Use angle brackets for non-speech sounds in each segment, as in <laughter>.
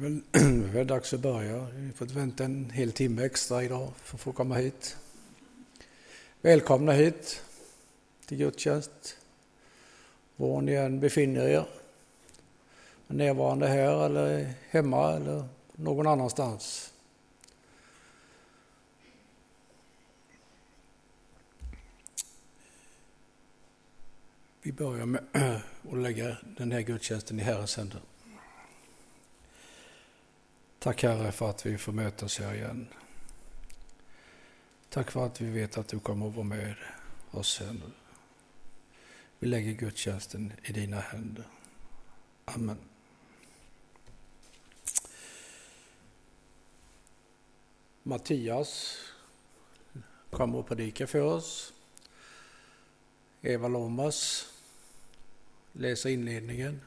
väl, det <clears throat> är väl dags att börja. Vi har fått vänta en hel timme extra idag för att få komma hit. Välkomna hit till gudstjänst, var ni än befinner er. Närvarande här eller hemma eller någon annanstans. Vi börjar med <clears throat> att lägga den här gudstjänsten i Herrens händer. Tack Herre för att vi får mötas här igen. Tack för att vi vet att du kommer att vara med oss här nu. Vi lägger gudstjänsten i dina händer. Amen. Mattias kommer att predika för oss. Eva Lomas läser inledningen.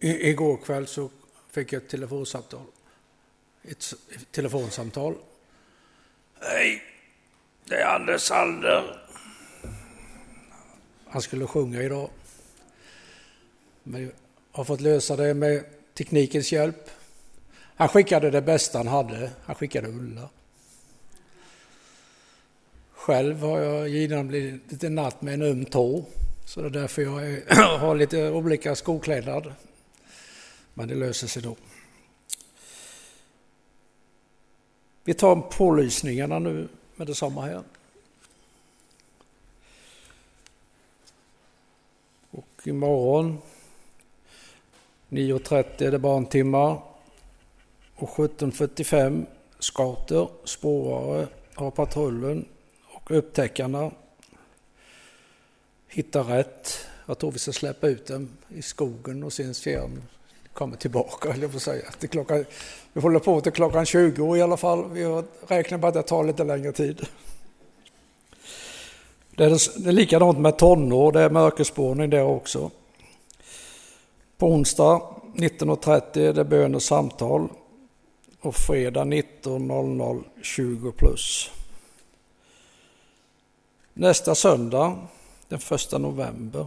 Igår kväll så fick jag ett telefonsamtal. Ett telefonsamtal. Hej, det är Anders Alder. Han skulle sjunga idag. Men jag har fått lösa det med teknikens hjälp. Han skickade det bästa han hade. Han skickade Ulla. Själv har jag genomlidit lite natt med en öm tå. Så det är därför jag är, <clears throat> har lite olika skoklädnad. Men det löser sig då. Vi tar pålysningarna nu med detsamma här. Och imorgon 9.30 är det barntimmar och 17.45 scouter, spårare har patrullen och upptäckarna hitta rätt. Jag tror vi ska släppa ut dem i skogen och sen se om de kommer tillbaka, eller jag säga. Till klockan, vi håller på till klockan 20 i alla fall. Vi räknar med att det tar lite längre tid. Det är, det är likadant med tonår, det är mörkerspårning där också. På onsdag 19.30 är det bön och samtal och fredag 19.00 20 plus. Nästa söndag den första november.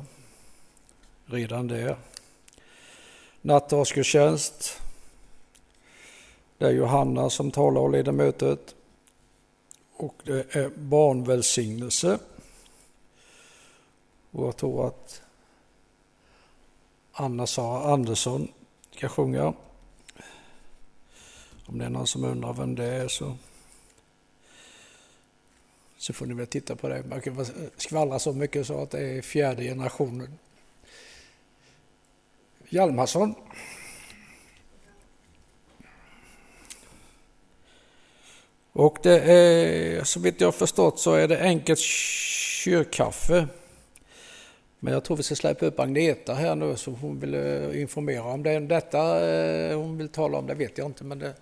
Redan där. Nattvardsgudstjänst. Det är Johanna som talar och leder mötet. Och det är barnvälsignelse. Och jag tror att Anna-Sara Andersson ska sjunga. Om det är någon som undrar vem det är så så får ni väl titta på det. Man kan skvallra så mycket så att det är fjärde generationen. Hjalmarsson. Och det är, så vitt jag förstått så är det enkelt kyrkkaffe. Men jag tror vi ska släppa upp Agneta här nu så hon vill eh, informera om det. Detta eh, hon vill tala om det vet jag inte men det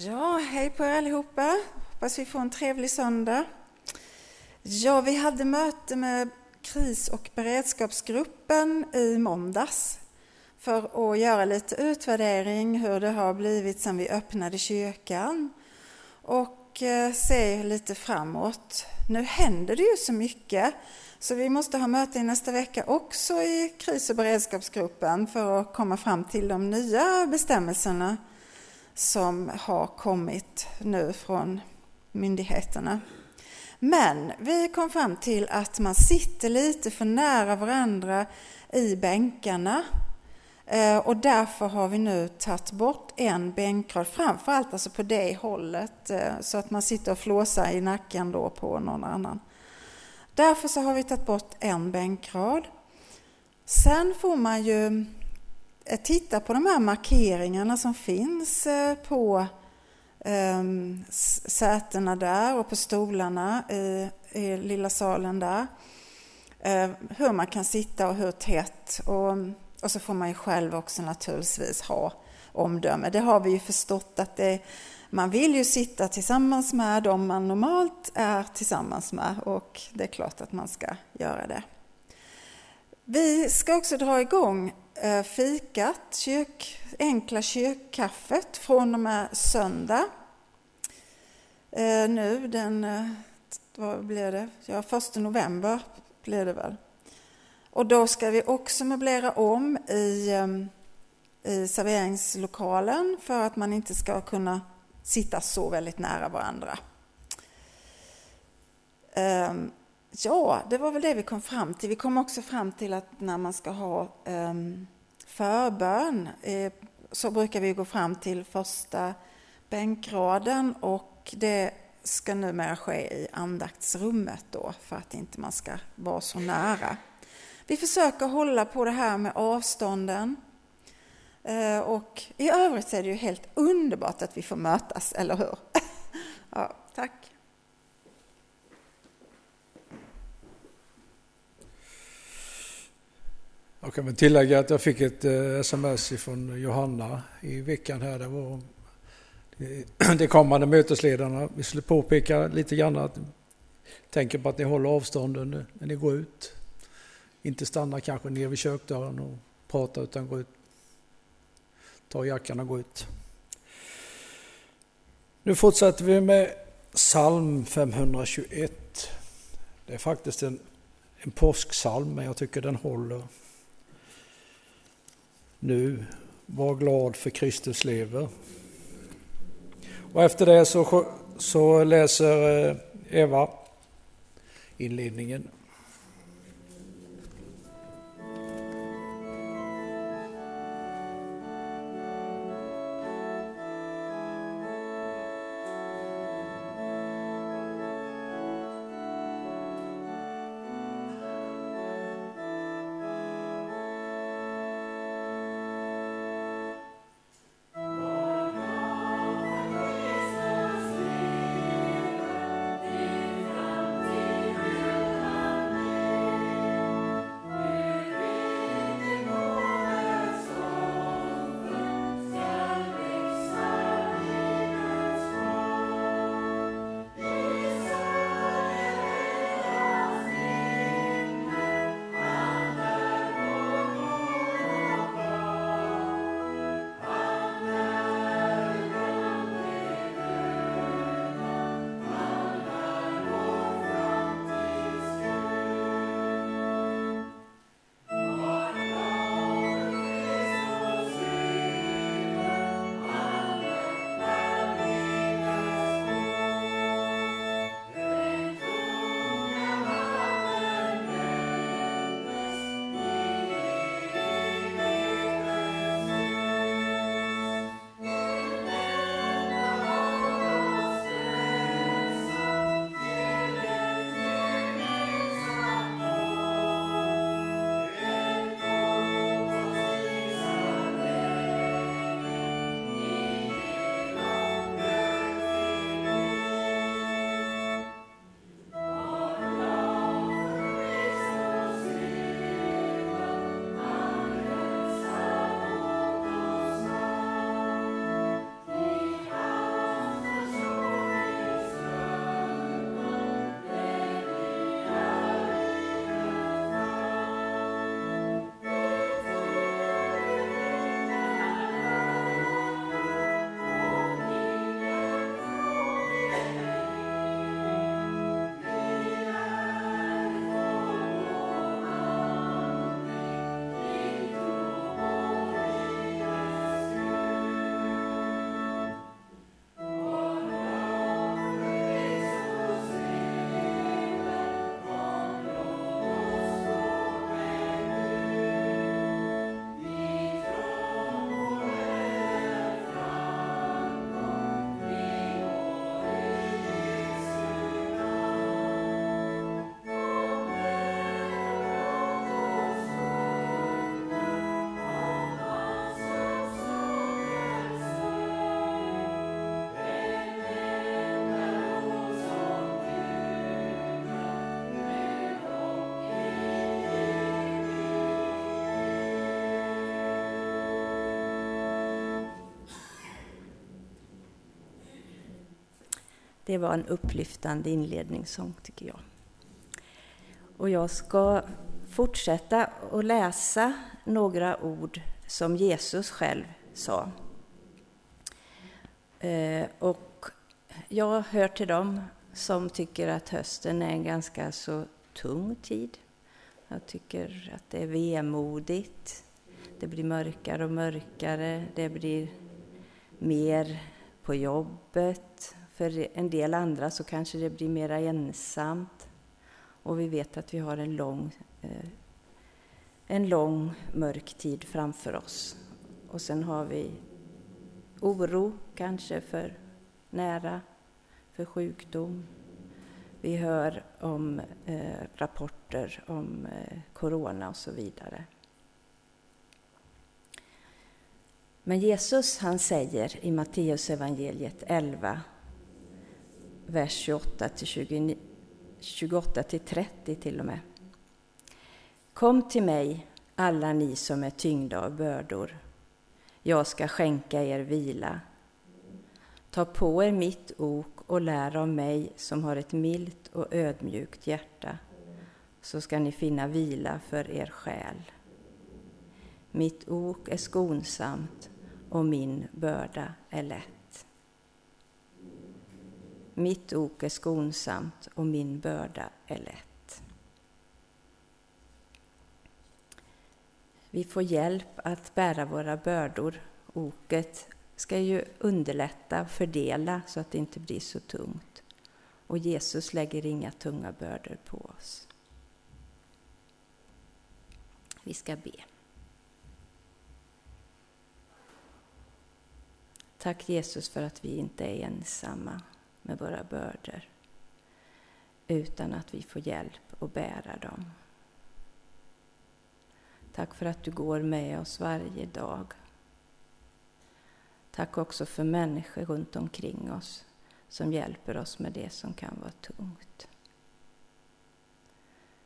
Ja, hej på er allihopa. Hoppas vi får en trevlig söndag. Ja, vi hade möte med kris och beredskapsgruppen i måndags för att göra lite utvärdering hur det har blivit sedan vi öppnade kyrkan och eh, se lite framåt. Nu händer det ju så mycket så vi måste ha möte i nästa vecka också i kris och beredskapsgruppen för att komma fram till de nya bestämmelserna som har kommit nu från myndigheterna. Men vi kom fram till att man sitter lite för nära varandra i bänkarna eh, och därför har vi nu tagit bort en bänkrad, framförallt alltså på det hållet, eh, så att man sitter och flåsar i nacken då på någon annan. Därför så har vi tagit bort en bänkrad. Sen får man ju Eh, titta på de här markeringarna som finns eh, på ehm, sätena där och på stolarna i, i lilla salen där. Ehm, hur man kan sitta och hur tätt. Och, och så får man ju själv också naturligtvis ha omdöme. Det har vi ju förstått att det, man vill ju sitta tillsammans med dem man normalt är tillsammans med och det är klart att man ska göra det. Vi ska också dra igång Eh, fikat, kök, enkla kyrkkaffet från och med söndag. Eh, nu den, eh, vad blir det? Ja, första november blir det väl. Och då ska vi också möblera om i, ehm, i serveringslokalen för att man inte ska kunna sitta så väldigt nära varandra. Ehm, Ja, det var väl det vi kom fram till. Vi kom också fram till att när man ska ha um, förbön eh, så brukar vi gå fram till första bänkraden och det ska numera ske i andaktsrummet då för att inte man ska vara så nära. Vi försöker hålla på det här med avstånden eh, och i övrigt är det ju helt underbart att vi får mötas, eller hur? <laughs> ja, tack. Jag kan väl tillägga att jag fick ett eh, sms från Johanna i veckan här. Det var de <clears throat> kommande mötesledarna. Vi skulle påpeka lite grann att tänker på att ni håller avstånden när ni går ut. Inte stanna kanske ner vid kökdörren och prata utan gå ut. Ta jackan och gå ut. Nu fortsätter vi med psalm 521. Det är faktiskt en, en påsksalm men jag tycker den håller nu. Var glad för Kristus lever. Och efter det så, så läser eh, Eva inledningen. Det var en upplyftande inledningssång tycker jag. Och jag ska fortsätta att läsa några ord som Jesus själv sa. Eh, och jag hör till dem som tycker att hösten är en ganska så tung tid. Jag tycker att det är vemodigt. Det blir mörkare och mörkare. Det blir mer på jobbet. För en del andra så kanske det blir mera ensamt. Och vi vet att vi har en lång, eh, en lång mörk tid framför oss. Och sen har vi oro kanske för nära, för sjukdom. Vi hör om eh, rapporter om eh, corona och så vidare. Men Jesus han säger i Matteus evangeliet 11, vers 28 till 28 till 30 till och med. Kom till mig, alla ni som är tyngda av bördor. Jag ska skänka er vila. Ta på er mitt ok och lär av mig som har ett milt och ödmjukt hjärta, så ska ni finna vila för er själ. Mitt ok är skonsamt och min börda är lätt. Mitt ok är skonsamt och min börda är lätt. Vi får hjälp att bära våra bördor. Oket ska ju underlätta och fördela så att det inte blir så tungt. Och Jesus lägger inga tunga bördor på oss. Vi ska be. Tack Jesus för att vi inte är ensamma med våra bördor utan att vi får hjälp att bära dem. Tack för att du går med oss varje dag. Tack också för människor runt omkring oss som hjälper oss med det som kan vara tungt.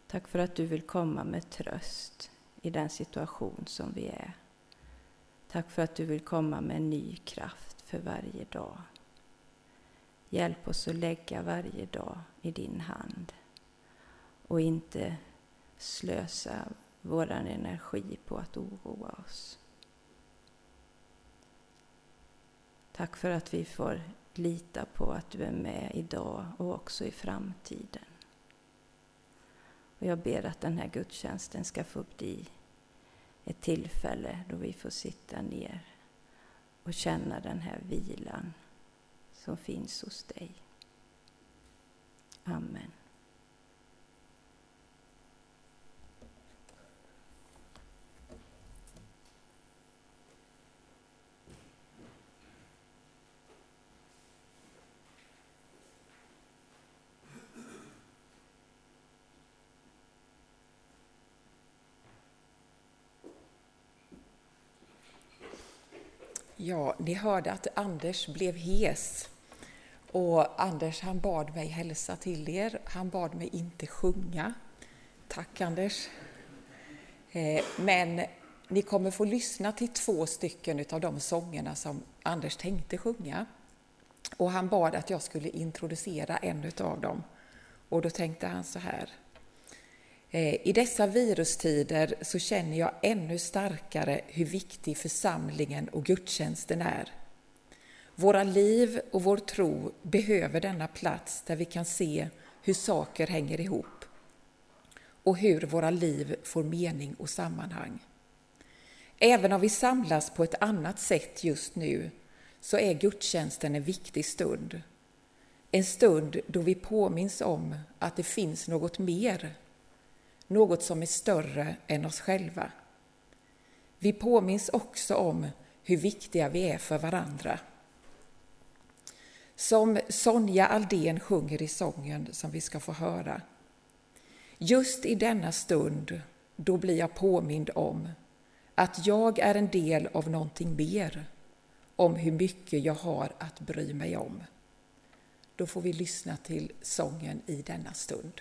Tack för att du vill komma med tröst i den situation som vi är. Tack för att du vill komma med en ny kraft för varje dag. Hjälp oss att lägga varje dag i din hand och inte slösa vår energi på att oroa oss. Tack för att vi får lita på att du är med idag och också i framtiden. Och jag ber att den här gudstjänsten ska få bli ett tillfälle då vi får sitta ner och känna den här vilan som finns hos dig. Amen. Ja, ni hörde att Anders blev hes. Och Anders han bad mig hälsa till er. Han bad mig inte sjunga. Tack Anders. Eh, men ni kommer få lyssna till två stycken av de sångerna som Anders tänkte sjunga. Och han bad att jag skulle introducera en av dem. Och då tänkte han så här. Eh, I dessa virustider så känner jag ännu starkare hur viktig församlingen och gudstjänsten är. Våra liv och vår tro behöver denna plats där vi kan se hur saker hänger ihop och hur våra liv får mening och sammanhang. Även om vi samlas på ett annat sätt just nu så är gudstjänsten en viktig stund. En stund då vi påminns om att det finns något mer något som är större än oss själva. Vi påminns också om hur viktiga vi är för varandra. Som Sonja Aldén sjunger i sången som vi ska få höra. Just i denna stund, då blir jag påmind om att jag är en del av någonting mer, om hur mycket jag har att bry mig om. Då får vi lyssna till sången i denna stund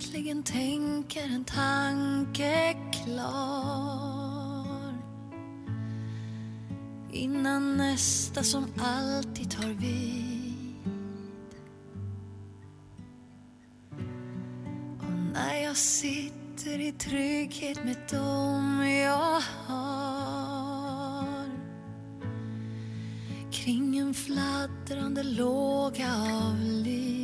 äntligen tänker en tanke klar. Innan nästa som alltid tar vid. jag sitter i trygghet med dem jag har. Kring en fladdrande låga av liv.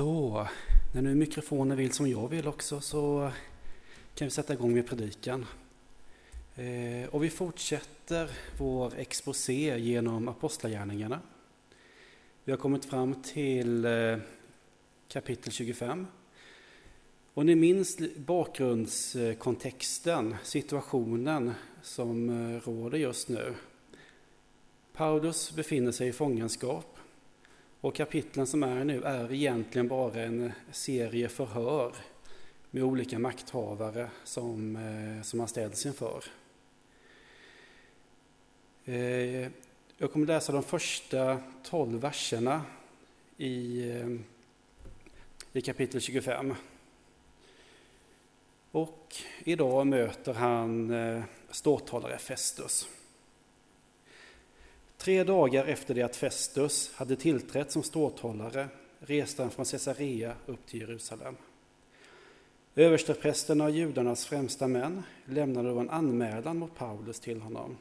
Så, när nu mikrofonen vill som jag vill också så kan vi sätta igång med predikan. Eh, och vi fortsätter vår exposé genom Apostlagärningarna. Vi har kommit fram till eh, kapitel 25. Och ni minns bakgrundskontexten, situationen som eh, råder just nu. Paulus befinner sig i fångenskap och kapitlen som är nu är egentligen bara en serie förhör med olika makthavare som, eh, som han ställs inför. Eh, jag kommer läsa de första tolv verserna i, eh, i kapitel 25. Och idag möter han ståthållare Festus. Tre dagar efter det att Festus hade tillträtt som ståthållare reste han från Caesarea upp till Jerusalem. Översteprästerna och judarnas främsta män lämnade då en anmälan mot Paulus till honom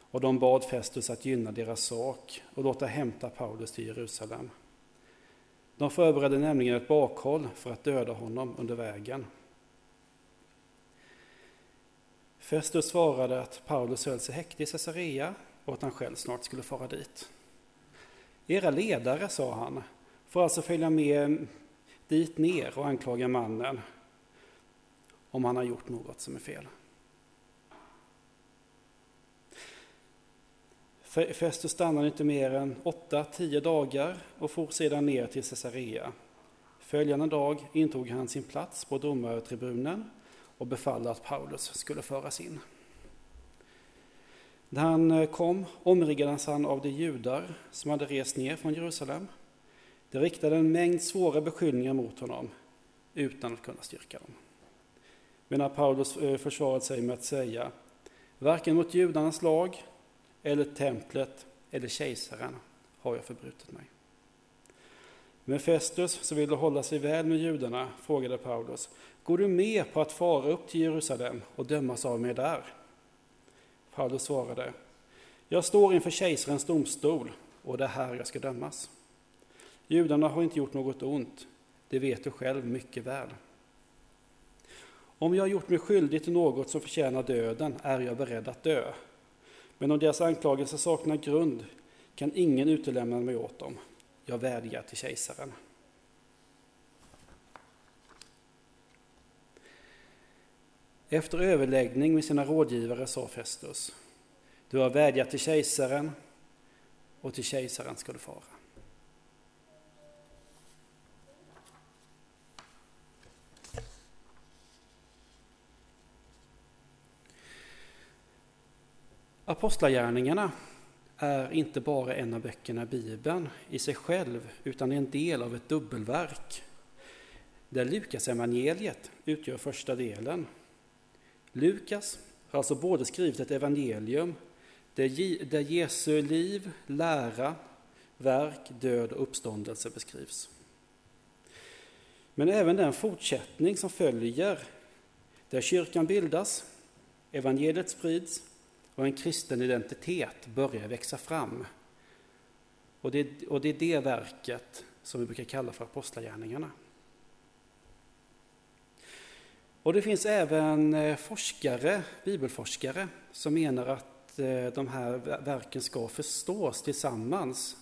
och de bad Festus att gynna deras sak och låta hämta Paulus till Jerusalem. De förberedde nämligen ett bakhåll för att döda honom under vägen. Festus svarade att Paulus höll sig häktig i Caesarea och att han själv snart skulle fara dit. Era ledare, sa han, får alltså följa med dit ner och anklaga mannen om han har gjort något som är fel. Festus stannade inte mer än åtta, tio dagar och for sedan ner till Caesarea. Följande dag intog han sin plats på domartribunen och befallde att Paulus skulle föras in. När han eh, kom omringades han av de judar som hade rest ner från Jerusalem. De riktade en mängd svåra beskyllningar mot honom utan att kunna styrka dem. Medan Paulus eh, försvarade sig med att säga Varken mot judarnas lag eller templet eller kejsaren har jag förbrutit mig. Men Festus, som ville hålla sig väl med judarna, frågade Paulus Går du med på att fara upp till Jerusalem och dömas av mig där? Paulus svarade, jag står inför kejsarens domstol och det är här jag ska dömas. Judarna har inte gjort något ont, det vet du själv mycket väl. Om jag har gjort mig skyldig till något som förtjänar döden är jag beredd att dö. Men om deras anklagelser saknar grund kan ingen utelämna mig åt dem. Jag vädjar till kejsaren. Efter överläggning med sina rådgivare sa Festus, du har vädjat till kejsaren och till kejsaren ska du fara. Apostlagärningarna är inte bara en av böckerna i Bibeln i sig själv, utan är en del av ett dubbelverk där Lukasevangeliet utgör första delen Lukas har alltså både skrivit ett evangelium där Jesu liv, lära, verk, död och uppståndelse beskrivs. Men även den fortsättning som följer, där kyrkan bildas, evangeliet sprids och en kristen identitet börjar växa fram. Och det, och det är det verket som vi brukar kalla för apostlagärningarna. Och det finns även eh, forskare, bibelforskare, som menar att eh, de här verken ska förstås tillsammans.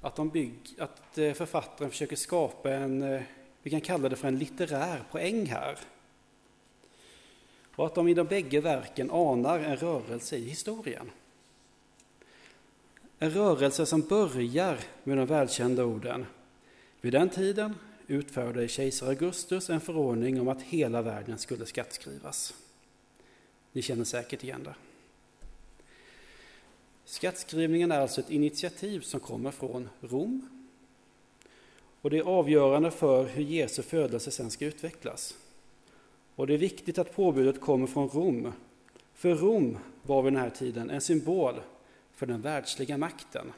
Att, de bygg, att eh, författaren försöker skapa en, vi kan kalla det för en litterär poäng här. Och att de i de bägge verken anar en rörelse i historien. En rörelse som börjar med de välkända orden. Vid den tiden utförde kejsar Augustus en förordning om att hela världen skulle skattskrivas. Ni känner säkert igen det. Skattskrivningen är alltså ett initiativ som kommer från Rom. Och det är avgörande för hur Jesu födelse sen ska utvecklas. Och det är viktigt att påbudet kommer från Rom. För Rom var vid den här tiden en symbol för den världsliga makten.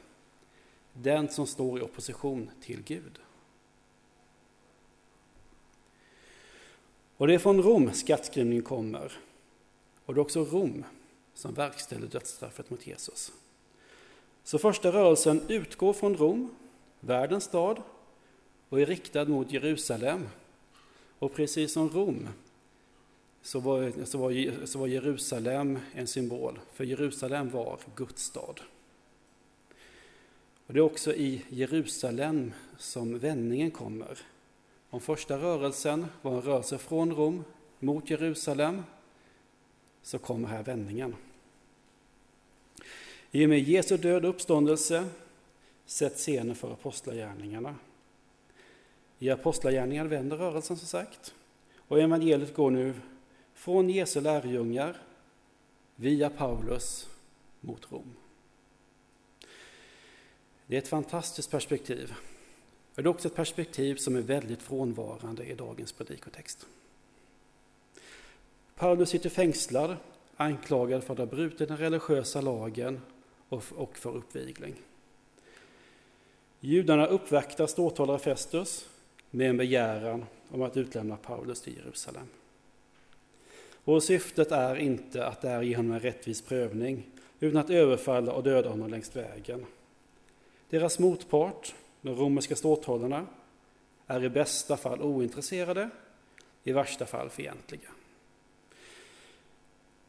Den som står i opposition till Gud. Och det är från Rom skattskrivningen kommer. Och det är också Rom som verkställer dödsstraffet mot Jesus. Så första rörelsen utgår från Rom, världens stad, och är riktad mot Jerusalem. Och precis som Rom så var, så var, så var Jerusalem en symbol, för Jerusalem var Guds stad. Och det är också i Jerusalem som vändningen kommer. Om första rörelsen var en rörelse från Rom mot Jerusalem, så kommer här vändningen. I och med Jesu död och uppståndelse sätts scenen för apostlagärningarna. I apostlagärningarna vänder rörelsen som sagt. Och evangeliet går nu från Jesu lärjungar via Paulus mot Rom. Det är ett fantastiskt perspektiv. Det är också ett perspektiv som är väldigt frånvarande i dagens predikotext. Paulus sitter fängslad, anklagad för att ha brutit den religiösa lagen och för uppvigling. Judarna uppvaktar ståthållare Festus med en begäran om att utlämna Paulus till Jerusalem. Och syftet är inte att där ge honom en rättvis prövning, utan att överfalla och döda honom längs vägen. Deras motpart, de romerska ståthållarna, är i bästa fall ointresserade, i värsta fall fientliga.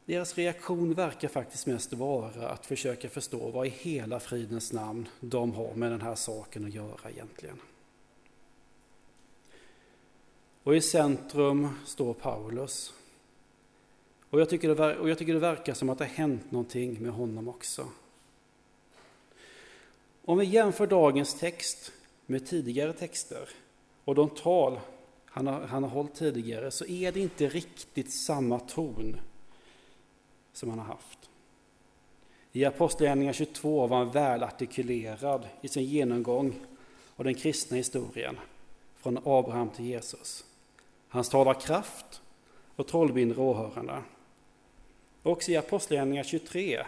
Deras reaktion verkar faktiskt mest vara att försöka förstå vad i hela fridens namn de har med den här saken att göra egentligen. Och i centrum står Paulus. Och jag, tycker det, och jag tycker det verkar som att det har hänt någonting med honom också. Om vi jämför dagens text med tidigare texter och de tal han har, han har hållit tidigare så är det inte riktigt samma ton som han har haft. I Apostlagärningarna 22 var han välartikulerad i sin genomgång av den kristna historien från Abraham till Jesus. Hans talar kraft och trollbinder åhörarna. Också i Apostlagärningarna 23,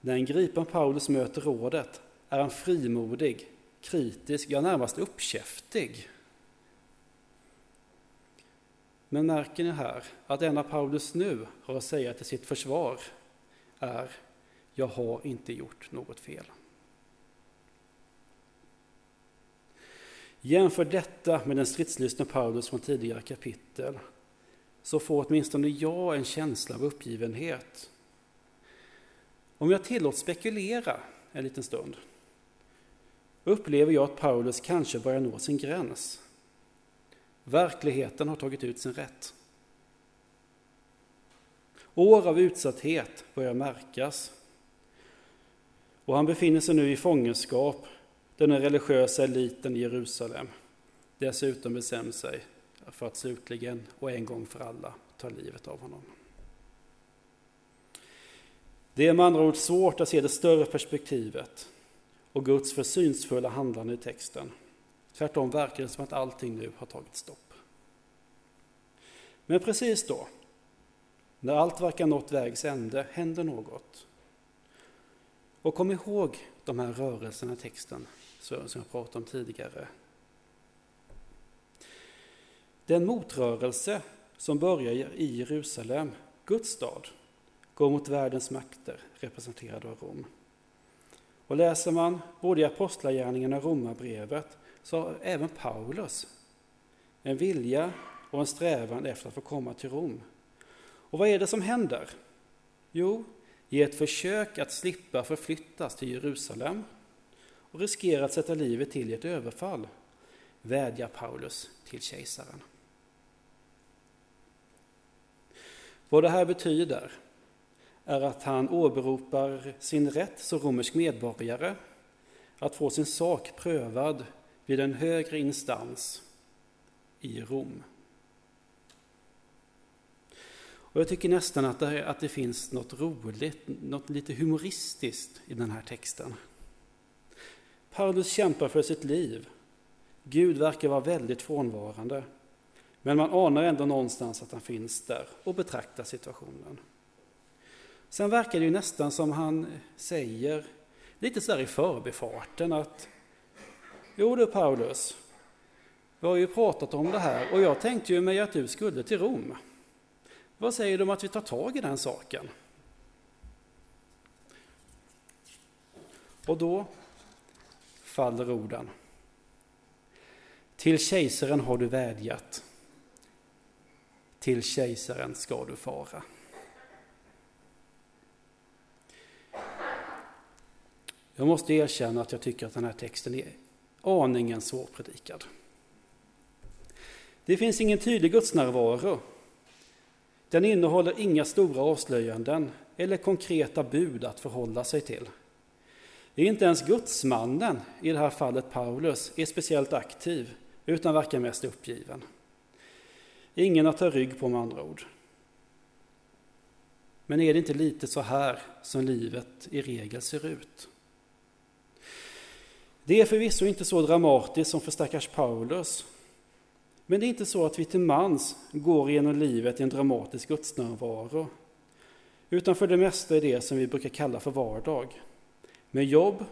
när en gripen Paulus möter rådet, är han frimodig, kritisk, ja närmast uppkäftig. Men märker ni här att det enda Paulus nu har att säga till sitt försvar är Jag har inte gjort något fel. Jämför detta med den stridslystne Paulus från tidigare kapitel så får åtminstone jag en känsla av uppgivenhet. Om jag tillåts spekulera en liten stund upplever jag att Paulus kanske börjar nå sin gräns. Verkligheten har tagit ut sin rätt. År av utsatthet börjar märkas. Och han befinner sig nu i fångenskap där den religiösa eliten i Jerusalem dessutom bestämmer sig för att slutligen och en gång för alla ta livet av honom. Det är med andra ord svårt att se det större perspektivet och Guds försynsfulla handlande i texten. Tvärtom verkar det som att allting nu har tagit stopp. Men precis då, när allt verkar nått vägs ände, händer något. Och kom ihåg de här rörelserna i texten som jag pratade om tidigare. Den motrörelse som börjar i Jerusalem, Guds stad, går mot världens makter representerade av Rom. Och läser man både i Apostlagärningarna och Romarbrevet så har även Paulus en vilja och en strävan efter att få komma till Rom. Och vad är det som händer? Jo, i ett försök att slippa förflyttas till Jerusalem och riskera att sätta livet till i ett överfall vädjar Paulus till kejsaren. Vad det här betyder är att han åberopar sin rätt som romersk medborgare att få sin sak prövad vid en högre instans i Rom. Och jag tycker nästan att det, att det finns något roligt, något lite humoristiskt i den här texten. Paulus kämpar för sitt liv. Gud verkar vara väldigt frånvarande. Men man anar ändå någonstans att han finns där och betraktar situationen. Sen verkar det ju nästan som han säger, lite sådär i förbifarten, att Jo du Paulus, vi har ju pratat om det här och jag tänkte ju mig att du skulle till Rom. Vad säger du om att vi tar tag i den saken? Och då faller orden. Till kejsaren har du vädjat. Till kejsaren ska du fara. Jag måste erkänna att jag tycker att den här texten är aningen svårpredikad. Det finns ingen tydlig gudsnärvaro. Den innehåller inga stora avslöjanden eller konkreta bud att förhålla sig till. Inte ens gudsmannen, i det här fallet Paulus, är speciellt aktiv, utan verkar mest uppgiven. Ingen att ta rygg på med andra ord. Men är det inte lite så här som livet i regel ser ut? Det är förvisso inte så dramatiskt som för stackars Paulus. Men det är inte så att vi till mans går genom livet i en dramatisk gudsnärvaro. Utan för det mesta är det som vi brukar kalla för vardag. Med jobb,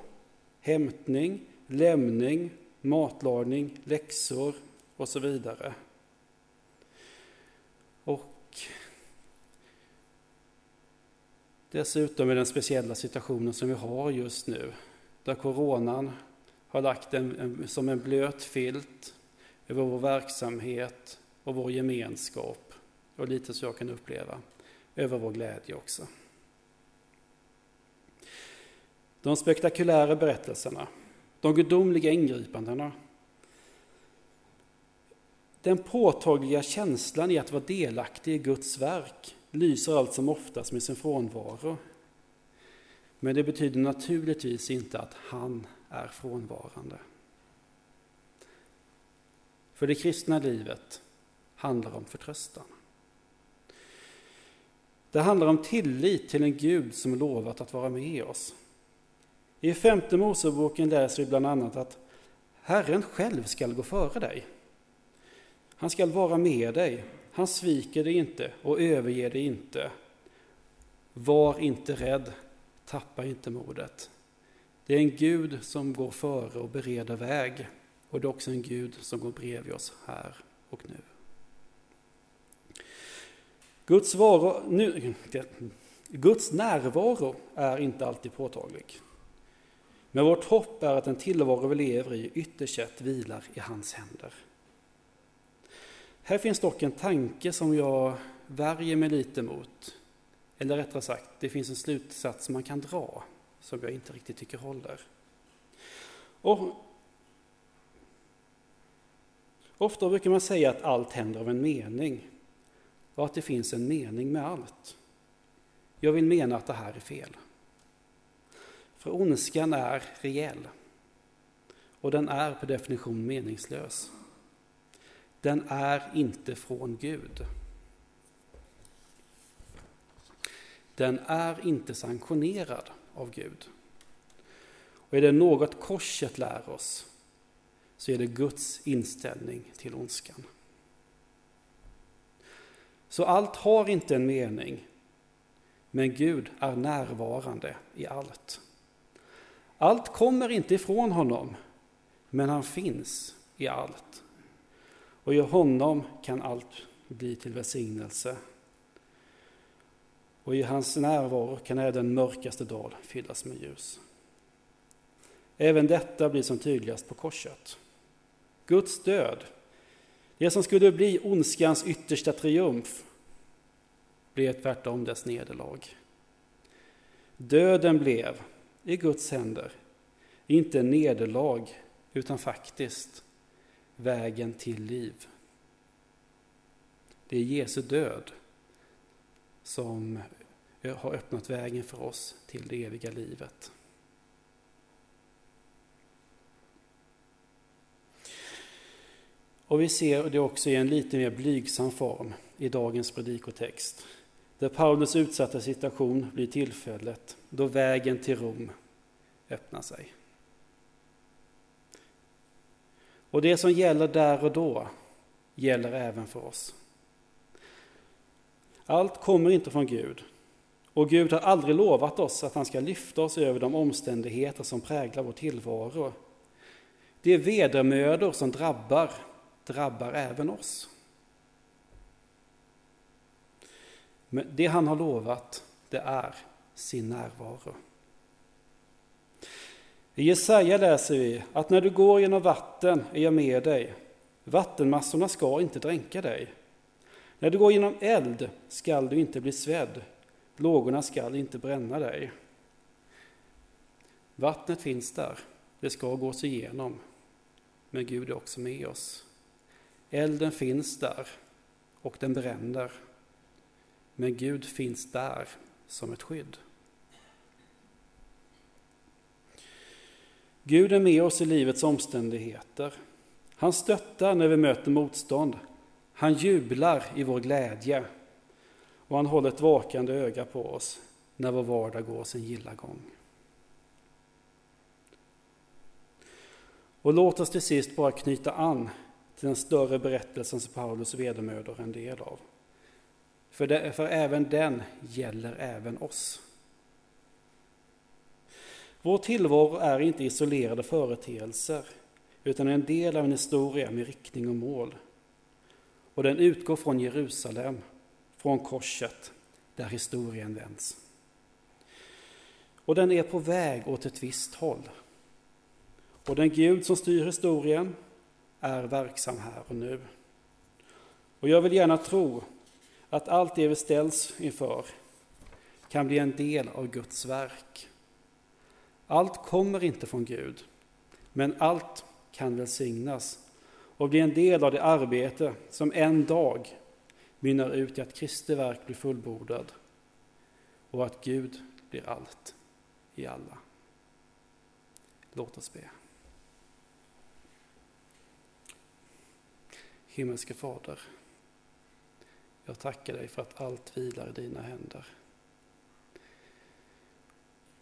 hämtning, lämning, matlagning, läxor och så vidare. Och dessutom i den speciella situationen som vi har just nu, där coronan har lagt en, en, som en blöt filt över vår verksamhet och vår gemenskap och lite så jag kan uppleva, över vår glädje också. De spektakulära berättelserna, de gudomliga ingripandena, den påtagliga känslan i att vara delaktig i Guds verk lyser allt som oftast med sin frånvaro. Men det betyder naturligtvis inte att han är frånvarande. För det kristna livet handlar om förtröstan. Det handlar om tillit till en Gud som lovat att vara med oss. I femte Moseboken läser vi bland annat att Herren själv skall gå före dig. Han skall vara med dig, han sviker dig inte och överger dig inte. Var inte rädd, tappa inte modet. Det är en Gud som går före och bereder väg och det är också en Gud som går bredvid oss här och nu. Guds, varo, nu, Guds närvaro är inte alltid påtaglig. Men vårt hopp är att den tillvaro vi lever i ytterst sett vilar i hans händer. Här finns dock en tanke som jag värjer mig lite mot. Eller rättare sagt, det finns en slutsats man kan dra som jag inte riktigt tycker håller. Och ofta brukar man säga att allt händer av en mening och att det finns en mening med allt. Jag vill mena att det här är fel. För ondskan är reell och den är per definition meningslös. Den är inte från Gud. Den är inte sanktionerad av Gud. Och är det något korset lär oss så är det Guds inställning till ondskan. Så allt har inte en mening, men Gud är närvarande i allt. Allt kommer inte ifrån honom, men han finns i allt. Och i honom kan allt bli till välsignelse. Och i hans närvaro kan även den mörkaste dal fyllas med ljus. Även detta blir som tydligast på korset. Guds död, det som skulle bli ondskans yttersta triumf, blev tvärtom dess nederlag. Döden blev, i Guds händer, inte nederlag utan faktiskt vägen till liv. Det är Jesu död som eh, har öppnat vägen för oss till det eviga livet. Och vi ser det också i en lite mer blygsam form i dagens predikotext. Där Paulus utsatta situation blir tillfället då vägen till Rom öppnar sig. Och det som gäller där och då gäller även för oss. Allt kommer inte från Gud. Och Gud har aldrig lovat oss att han ska lyfta oss över de omständigheter som präglar vår tillvaro. De vedermödor som drabbar, drabbar även oss. Men det han har lovat, det är sin närvaro. I Jesaja läser vi att när du går genom vatten är jag med dig. Vattenmassorna ska inte dränka dig. När du går genom eld skall du inte bli svedd. Lågorna skall inte bränna dig. Vattnet finns där, det ska gås igenom. Men Gud är också med oss. Elden finns där och den bränner. Men Gud finns där som ett skydd. Gud är med oss i livets omständigheter. Han stöttar när vi möter motstånd. Han jublar i vår glädje. Och han håller ett vakande öga på oss när vår vardag går sin gilla gång. Och låt oss till sist bara knyta an till den större berättelsen som Paulus vedermödor är en del av. För, det, för även den gäller även oss. Vår tillvaro är inte isolerade företeelser utan en del av en historia med riktning och mål. Och den utgår från Jerusalem, från korset, där historien vänds. Och den är på väg åt ett visst håll. Och den Gud som styr historien är verksam här och nu. Och jag vill gärna tro att allt det vi ställs inför kan bli en del av Guds verk. Allt kommer inte från Gud, men allt kan välsignas och bli en del av det arbete som en dag mynnar ut i att Kristi verk blir fullbordad och att Gud blir allt i alla. Låt oss be. Himmelske Fader, jag tackar dig för att allt vilar i dina händer.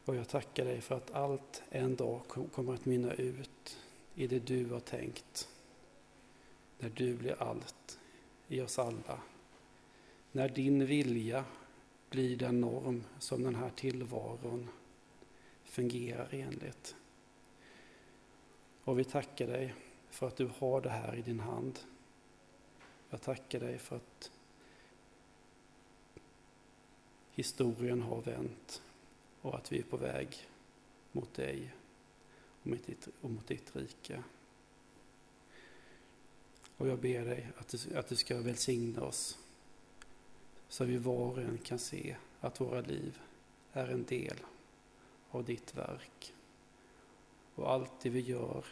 Och jag tackar dig för att allt en dag kommer att mynna ut i det du har tänkt. När du blir allt i oss alla. När din vilja blir den norm som den här tillvaron fungerar enligt. Och vi tackar dig för att du har det här i din hand. Jag tackar dig för att historien har vänt och att vi är på väg mot dig och mot ditt, och mot ditt rike. Och jag ber dig att du, att du ska välsigna oss så vi var och en kan se att våra liv är en del av ditt verk. Och allt det vi gör,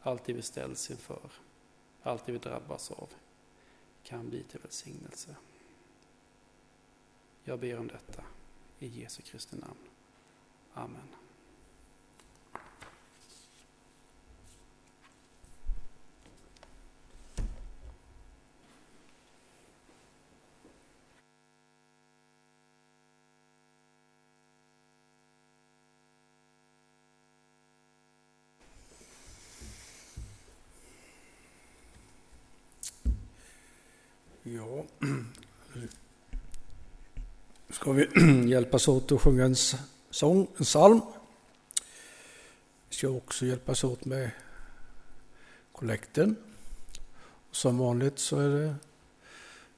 allt det vi ställs inför, allt det vi drabbas av kan bli till välsignelse. Jag ber om detta i Jesu Kristi namn. Amen. Ja, <clears throat> ska vi <clears throat> hjälpas åt att sjunga en sång, en psalm. Vi ska också hjälpas åt med kollekten. Som vanligt så är det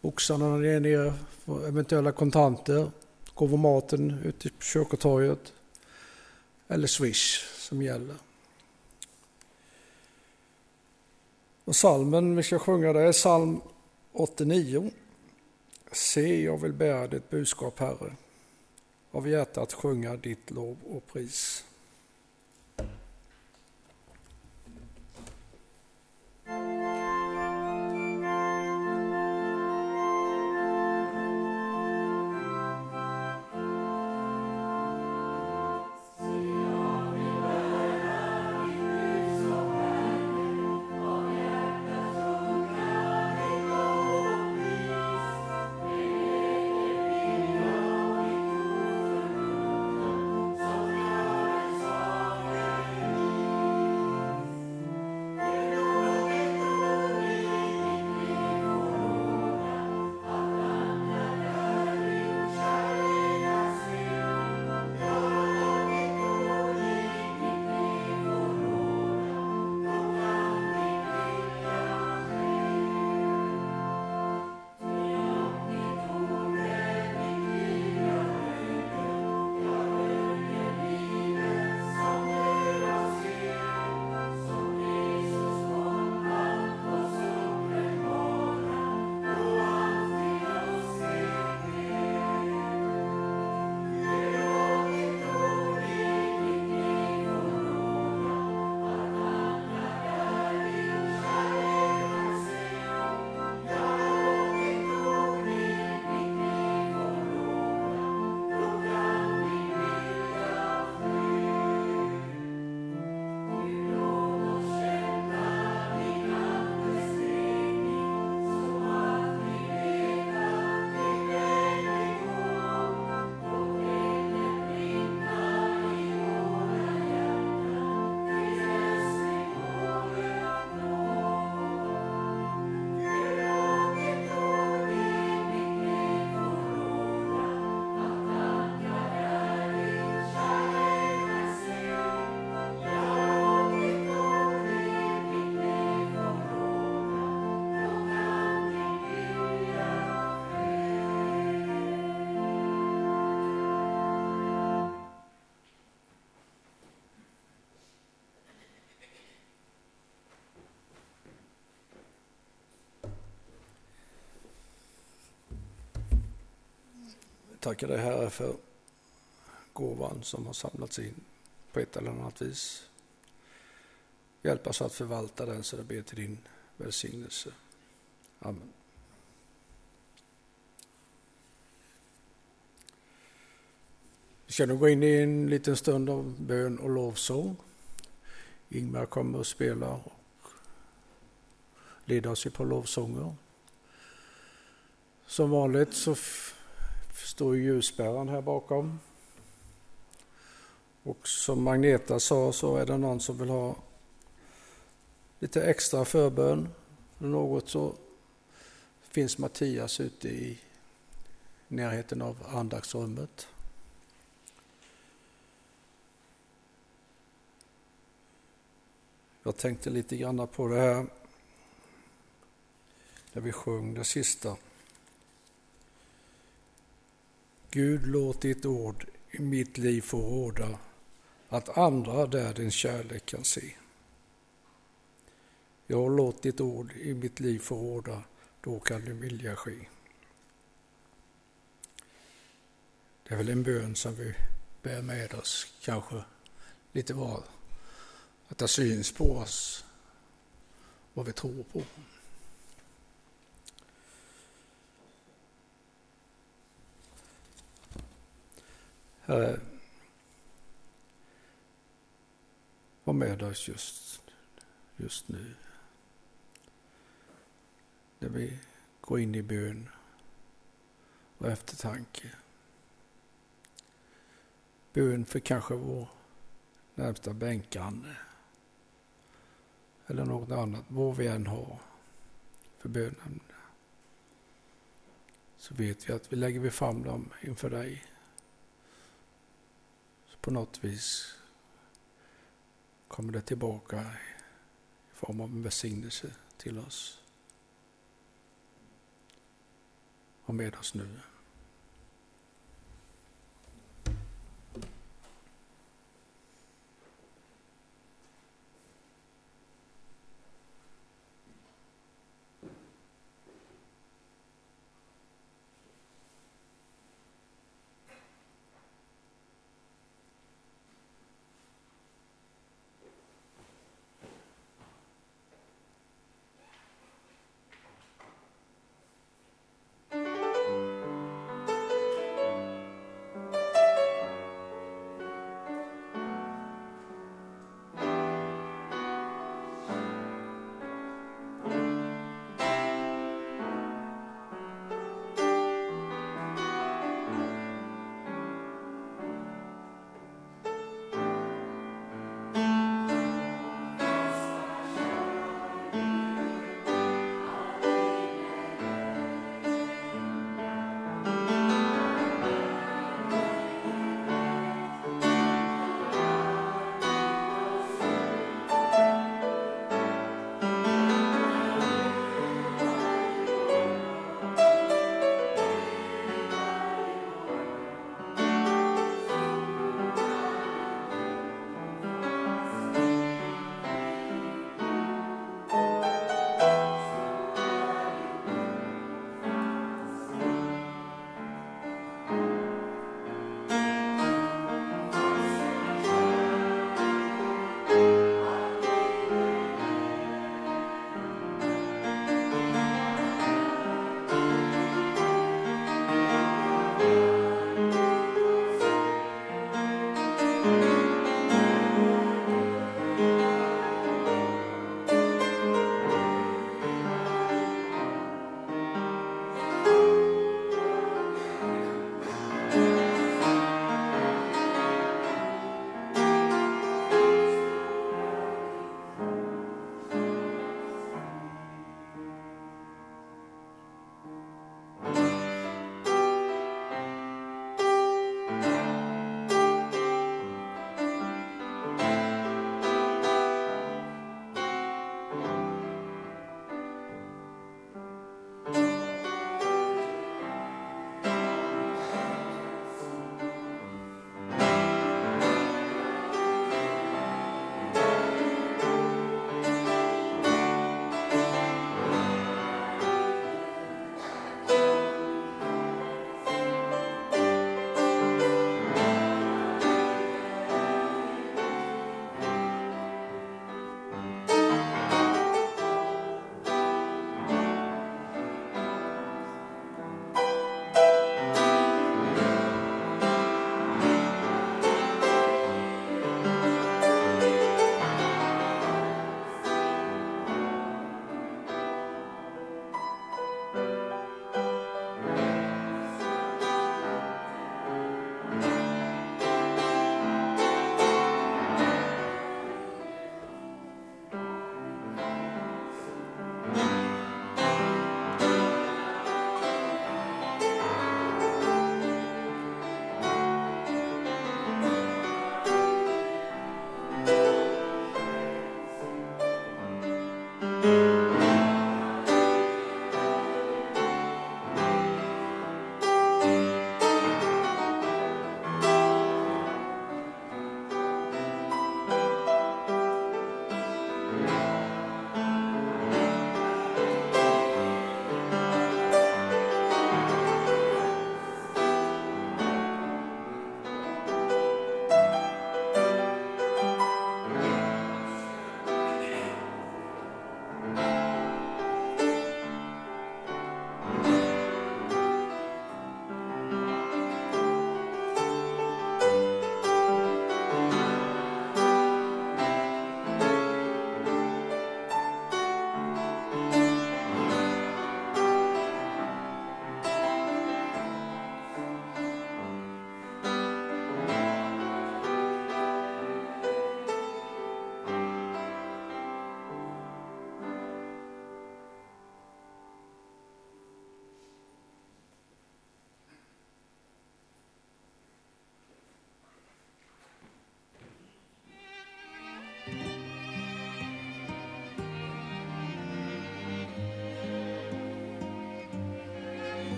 boxarna när är nere för eventuella kontanter, gåvomaten ute på kyrkotorget eller Swish som gäller. Och salmen vi ska sjunga det är psalm 89. Se, jag vill bära ditt budskap, Herre, av hjärtat sjunga ditt lov och pris. Tackar dig Herre för gåvan som har samlats in på ett eller annat vis. Hjälp oss att förvalta den så det blir till din välsignelse. Amen. Vi ska nu gå in i en liten stund av bön och lovsång. Ingmar kommer att spela och leda oss på lovsånger. Som vanligt så står ljusspärren här bakom. Och som Magneta sa så är det någon som vill ha lite extra förbön eller något så finns Mattias ute i närheten av andaktsrummet. Jag tänkte lite grann på det här när vi sjöng det sista. Gud låt ditt ord i mitt liv få råda, att andra där din kärlek kan se. Jag låt ditt ord i mitt liv få råda, då kan din vilja ske. Det är väl en bön som vi bär med oss kanske lite var. Att det syns på oss vad vi tror på. Herre, var med oss just, just nu. När vi går in i bön och eftertanke. Bön för kanske vår närmsta bänkgranne eller något annat, vad vi än har för bönen. Så vet vi att vi lägger vi fram dem inför dig på något vis kommer det tillbaka i form av en välsignelse till oss. och med oss nu.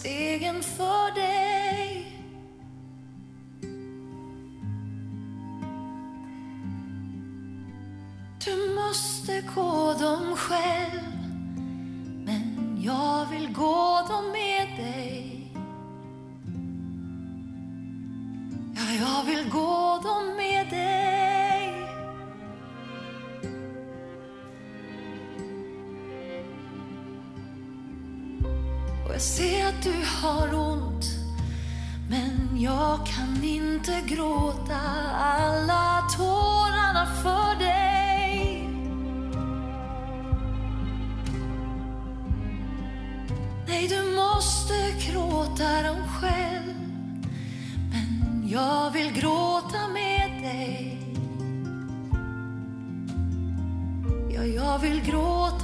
Stegen för dig. Du måste gå dem själv Men jag vill gå dem med dig. Ja, jag vill gå dem med dig. Och jag ser du har ont Men jag kan inte gråta. Alla tårarna för dig. Nej, du måste gråta dem själv Men jag vill gråta med dig. Ja, jag vill gråta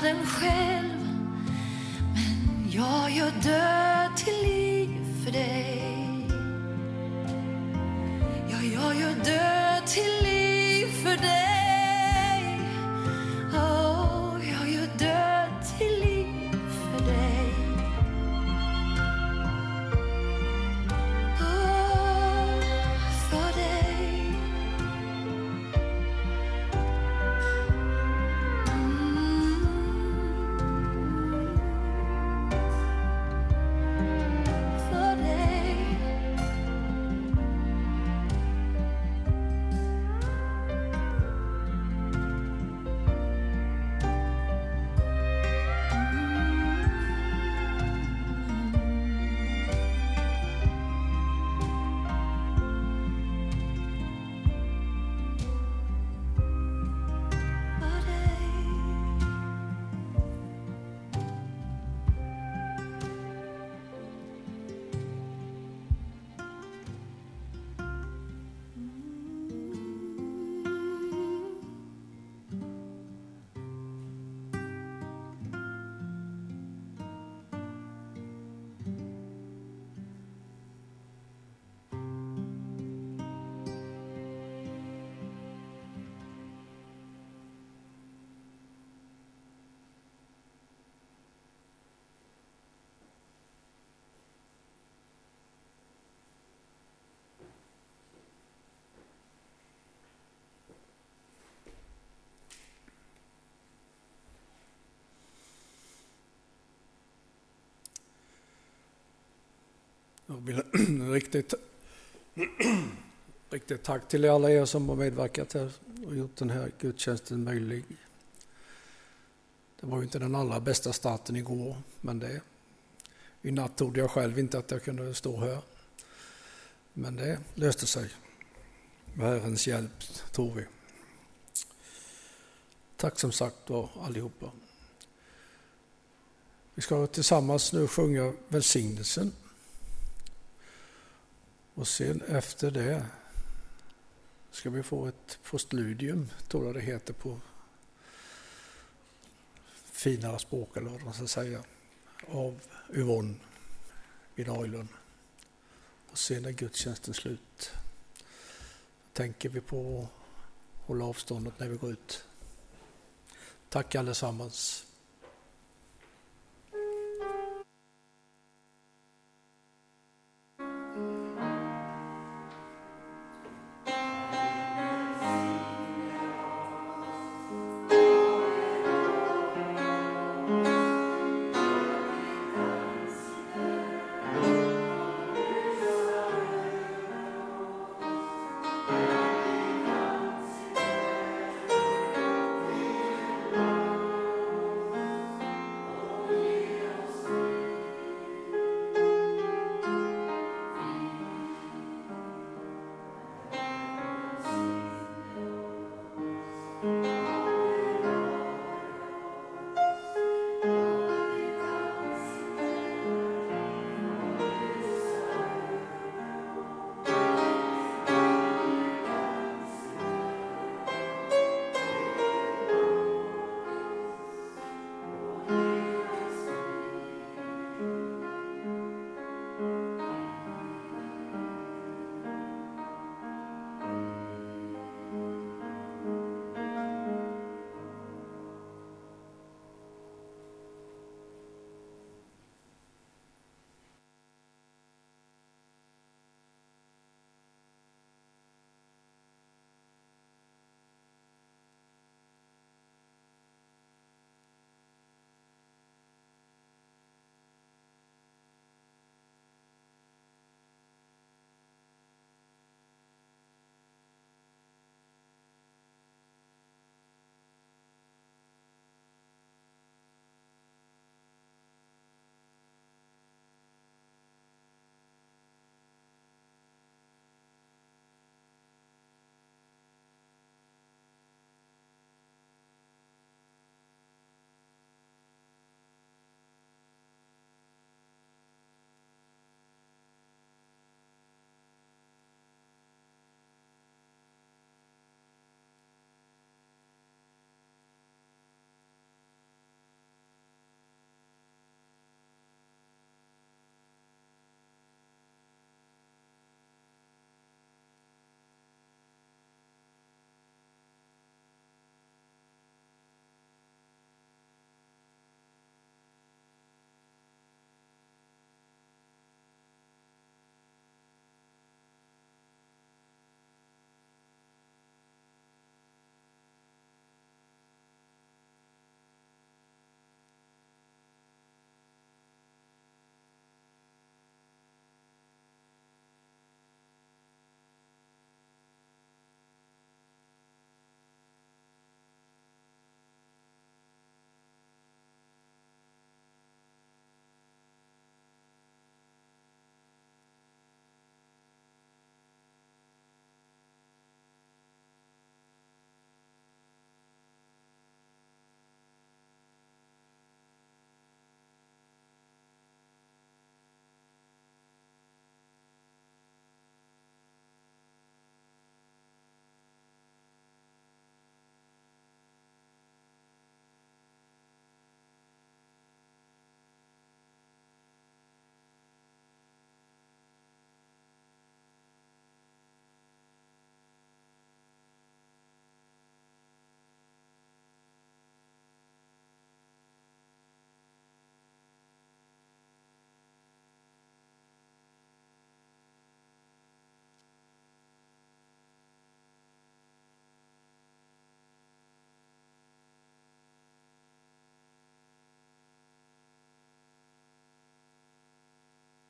den själv. Men jag gör död till liv för dig. Jag vill <clears throat> riktigt, riktigt tack till alla er som har medverkat här och gjort den här gudstjänsten möjlig. Det var ju inte den allra bästa starten igår, men det i natt trodde jag själv inte att jag kunde stå här. Men det löste sig. Med Herrens hjälp, tror vi. Tack som sagt var allihopa. Vi ska tillsammans nu sjunga välsignelsen. Och sen efter det ska vi få ett postludium, tror jag det heter på finare språk eller vad man ska säga, av Yvonne vid Oilund. Och sen är gudstjänsten slut. tänker vi på att hålla avståndet när vi går ut. Tack allesammans.